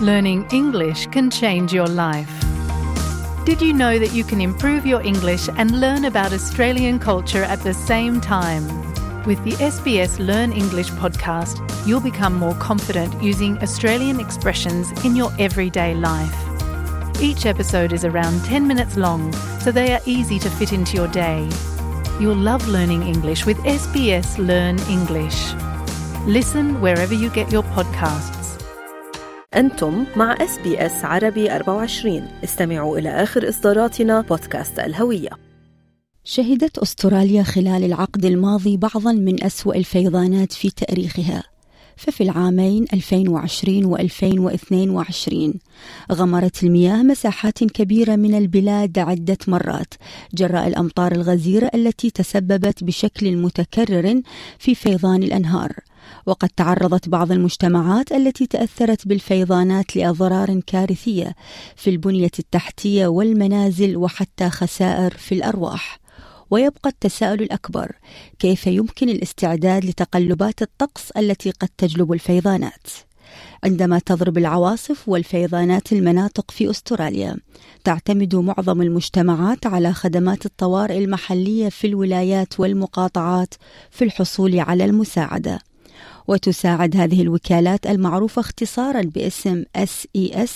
Learning English can change your life. Did you know that you can improve your English and learn about Australian culture at the same time? With the SBS Learn English podcast, you'll become more confident using Australian expressions in your everyday life. Each episode is around 10 minutes long, so they are easy to fit into your day. You'll love learning English with SBS Learn English. Listen wherever you get your podcasts. أنتم مع إس بي إس عربي 24 استمعوا إلى آخر إصداراتنا بودكاست الهوية. شهدت أستراليا خلال العقد الماضي بعضا من أسوأ الفيضانات في تاريخها. ففي العامين 2020 و 2022 غمرت المياه مساحات كبيرة من البلاد عدة مرات جراء الأمطار الغزيرة التي تسببت بشكل متكرر في فيضان الأنهار. وقد تعرضت بعض المجتمعات التي تأثرت بالفيضانات لأضرار كارثية في البنية التحتية والمنازل وحتى خسائر في الأرواح. ويبقى التساؤل الأكبر كيف يمكن الاستعداد لتقلبات الطقس التي قد تجلب الفيضانات؟ عندما تضرب العواصف والفيضانات المناطق في أستراليا تعتمد معظم المجتمعات على خدمات الطوارئ المحلية في الولايات والمقاطعات في الحصول على المساعدة. وتساعد هذه الوكالات المعروفة اختصارا باسم SES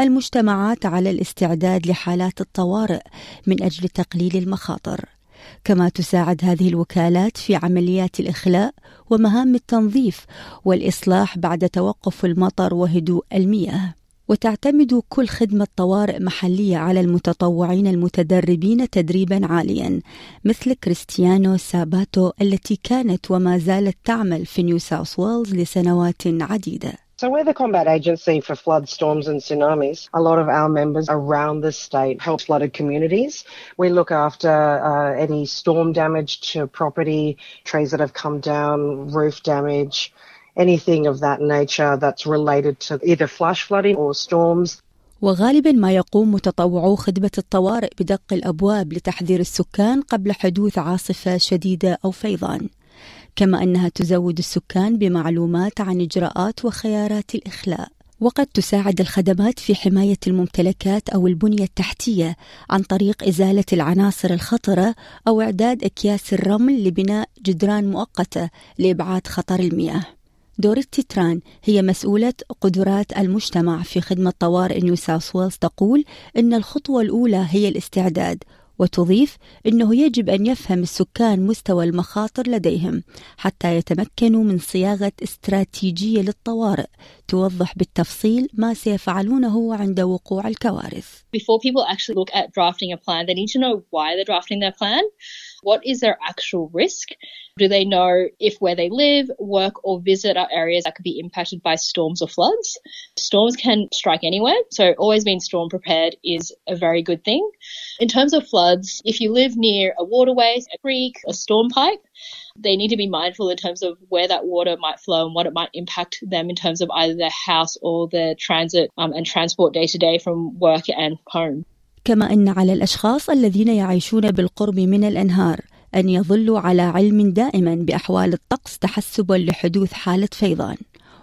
المجتمعات على الاستعداد لحالات الطوارئ من أجل تقليل المخاطر. كما تساعد هذه الوكالات في عمليات الإخلاء ومهام التنظيف والإصلاح بعد توقف المطر وهدوء المياه. وتعتمد كل خدمة طوارئ محلية على المتطوعين المتدربين تدريبا عاليا مثل كريستيانو ساباتو التي كانت وما زالت تعمل في نيو ساوث ويلز لسنوات عديدة. So we're the combat agency for flood, storms and tsunamis. A lot of our members around the state help flooded communities. We look after uh, any storm damage to property, trees that have come down, roof damage, anything of that nature that's related to either flash flooding or storms. وغالبا ما يقوم متطوعو خدمة الطوارئ بدق الأبواب لتحذير السكان قبل حدوث عاصفة شديدة أو فيضان كما أنها تزود السكان بمعلومات عن إجراءات وخيارات الإخلاء. وقد تساعد الخدمات في حماية الممتلكات أو البنية التحتية عن طريق إزالة العناصر الخطرة أو إعداد أكياس الرمل لبناء جدران مؤقتة لإبعاد خطر المياه. دوروثي تران هي مسؤولة قدرات المجتمع في خدمة طوارئ نيو ساوث ويلز تقول إن الخطوة الأولى هي الاستعداد وتضيف إنه يجب أن يفهم السكان مستوى المخاطر لديهم حتى يتمكنوا من صياغة استراتيجية للطوارئ توضح بالتفصيل ما سيفعلونه عند وقوع الكوارث. Before people actually look at drafting a plan, they need to know why they're drafting their plan. What is their actual risk? Do they know if where they live, work, or visit are areas that could be impacted by storms or floods? Storms can strike anywhere, so always being storm prepared is a very good thing. In terms of floods, if you live near a waterway, a creek, a storm pipe, they need to be mindful in terms of where that water might flow and what it might impact them in terms of either their house or their transit um, and transport day to day from work and home. كما ان على الاشخاص الذين يعيشون بالقرب من الانهار ان يظلوا على علم دائما باحوال الطقس تحسبا لحدوث حاله فيضان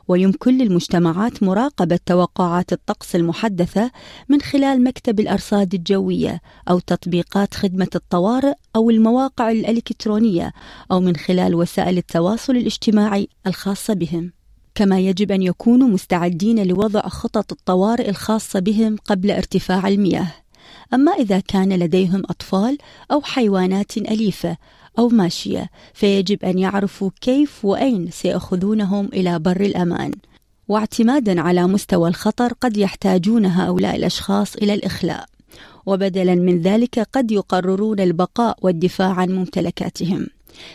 ويمكن للمجتمعات مراقبة توقعات الطقس المحدثة من خلال مكتب الأرصاد الجوية أو تطبيقات خدمة الطوارئ أو المواقع الإلكترونية أو من خلال وسائل التواصل الاجتماعي الخاصة بهم. كما يجب أن يكونوا مستعدين لوضع خطط الطوارئ الخاصة بهم قبل ارتفاع المياه. أما إذا كان لديهم أطفال أو حيوانات أليفة أو ماشية فيجب أن يعرفوا كيف وأين سيأخذونهم إلى بر الأمان. واعتمادا على مستوى الخطر قد يحتاجون هؤلاء الأشخاص إلى الإخلاء وبدلا من ذلك قد يقررون البقاء والدفاع عن ممتلكاتهم.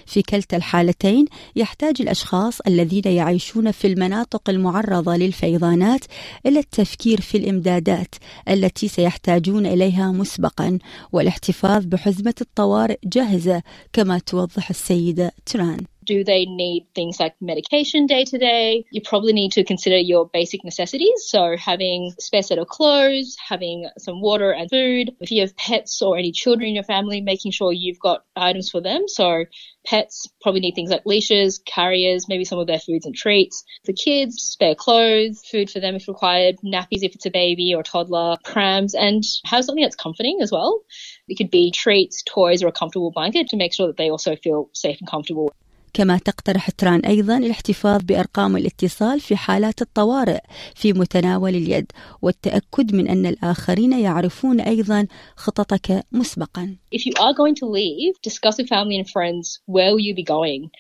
في كلتا الحالتين يحتاج الأشخاص الذين يعيشون في المناطق المعرضة للفيضانات إلى التفكير في الإمدادات التي سيحتاجون إليها مسبقا والاحتفاظ بحزمة الطوارئ جاهزة كما توضح السيدة تران. Do they need things like medication day to day? You probably need to consider your basic necessities. So having a spare set of clothes, having some water and food. If you have pets or any children in your family, making sure you've got items for them. So pets probably need things like leashes, carriers, maybe some of their foods and treats. For kids, spare clothes, food for them if required, nappies if it's a baby or toddler, prams, and have something that's comforting as well. It could be treats, toys, or a comfortable blanket to make sure that they also feel safe and comfortable. كما تقترح تران أيضا الاحتفاظ بأرقام الاتصال في حالات الطوارئ في متناول اليد والتأكد من أن الآخرين يعرفون أيضا خططك مسبقا. If you are going to leave, discuss with family and friends where will you be going.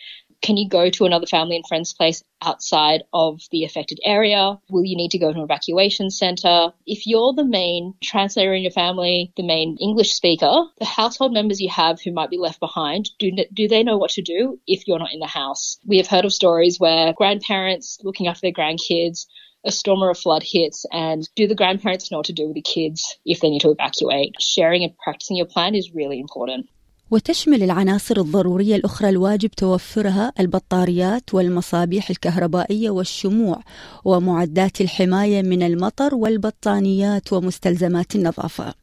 Can you go to another family and friends place outside of the affected area? Will you need to go to an evacuation center? If you're the main translator in your family, the main English speaker, the household members you have who might be left behind, do, do they know what to do if you're not in the house? We have heard of stories where grandparents looking after their grandkids a storm or a flood hits and do the grandparents know what to do with the kids if they need to evacuate? Sharing and practicing your plan is really important. وتشمل العناصر الضرورية الأخرى الواجب توفرها البطاريات والمصابيح الكهربائية والشموع ومعدات الحماية من المطر والبطانيات ومستلزمات النظافة.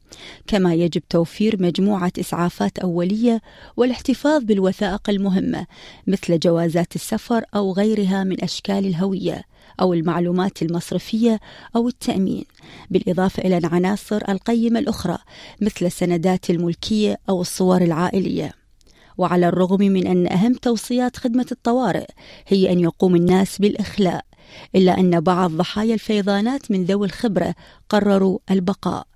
كما يجب توفير مجموعة إسعافات أولية والاحتفاظ بالوثائق المهمة مثل جوازات السفر أو غيرها من أشكال الهوية أو المعلومات المصرفية أو التأمين بالإضافة إلى العناصر القيمة الأخرى مثل السندات الملكية أو الصور العائلية. وعلى الرغم من أن أهم توصيات خدمة الطوارئ هي أن يقوم الناس بالإخلاء إلا أن بعض ضحايا الفيضانات من ذوي الخبرة قرروا البقاء.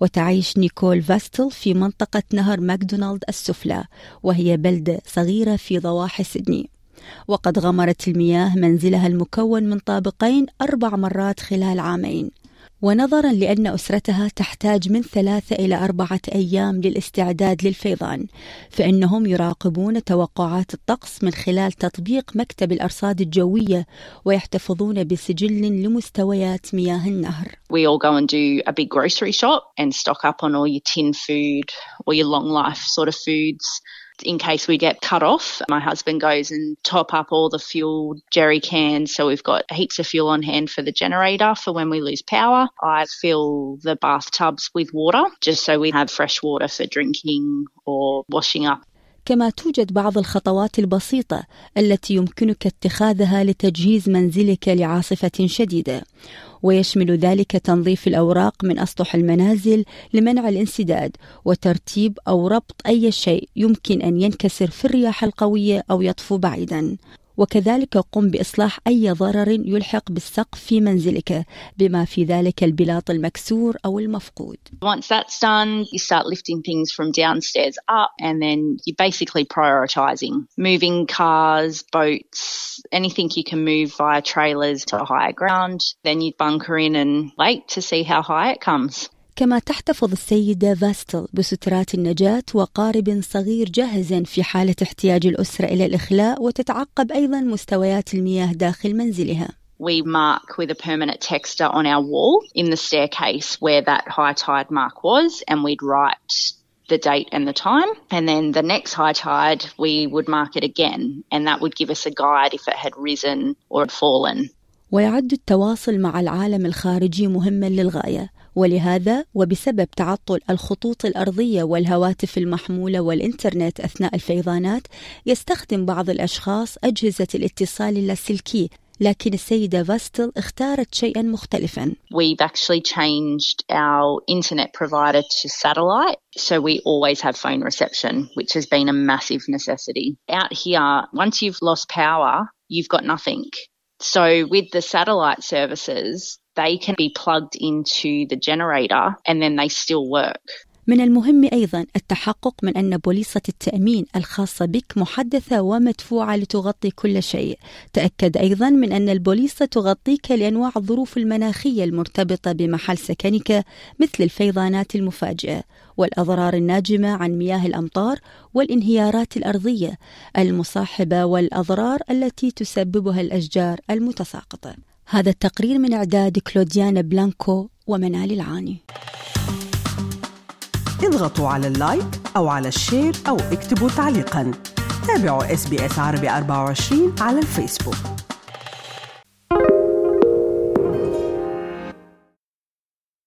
وتعيش نيكول فاستل في منطقة نهر ماكدونالد السفلى وهي بلدة صغيرة في ضواحي سيدني. وقد غمرت المياه منزلها المكون من طابقين أربع مرات خلال عامين. ونظرا لأن أسرتها تحتاج من ثلاثة إلى أربعة أيام للاستعداد للفيضان فإنهم يراقبون توقعات الطقس من خلال تطبيق مكتب الأرصاد الجوية ويحتفظون بسجل لمستويات مياه النهر. We all go and do a big grocery shop and stock up on all your tin food or your long life sort of foods. In case we get cut off. My husband goes and top up all the fuel jerry cans. So we've got heaps of fuel on hand for the generator for when we lose power. I fill the bathtubs with water just so we have fresh water for drinking or washing up. كما توجد بعض الخطوات البسيطة التي يمكنك اتخاذها لتجهيز منزلك لعاصفة شديدة. ويشمل ذلك تنظيف الأوراق من أسطح المنازل لمنع الانسداد وترتيب أو ربط أي شيء يمكن أن ينكسر في الرياح القوية أو يطفو بعيدا. وكذلك قم بإصلاح أي ضرر يلحق بالسقف في منزلك بما في ذلك البلاط المكسور أو المفقود. Once that's done, you start lifting things from downstairs up and then you're basically prioritizing moving cars, boats, anything you can move via trailers to higher ground. Then you bunker in and wait to see how high it comes. كما تحتفظ السيدة فاستل بسترات النجاة وقارب صغير جاهز في حالة احتياج الأسرة إلى الإخلاء وتتعقب أيضا مستويات المياه داخل منزلها. We mark with a permanent texter on our wall in the staircase where that high tide mark was, and we'd write the date and the time. And then the next high tide, we would mark it again, and that would give us a guide if it had risen or had fallen. ويعد التواصل مع العالم الخارجي مهما للغايه ولهذا وبسبب تعطل الخطوط الارضيه والهواتف المحموله والانترنت اثناء الفيضانات يستخدم بعض الاشخاص اجهزه الاتصال اللاسلكي لكن السيدة فاستل اختارت شيئا مختلفا. We've actually changed our internet provider to satellite, so we always have phone reception, which has been a massive necessity. Out here, once you've lost power, you've got nothing. So with the satellite services, they can be plugged into the generator and then they still work. من المهم أيضا التحقق من أن بوليصة التأمين الخاصة بك محدثة ومدفوعة لتغطي كل شيء تأكد أيضا من أن البوليصة تغطيك لأنواع الظروف المناخية المرتبطة بمحل سكنك مثل الفيضانات المفاجئة والأضرار الناجمة عن مياه الأمطار والانهيارات الأرضية المصاحبة والأضرار التي تسببها الأشجار المتساقطة هذا التقرير من إعداد كلوديانا بلانكو ومنال العاني. اضغطوا على ال like أو على ال share أو اكتبوا تعليقاً. تابعوا إس عربي 24 على الفيسبوك.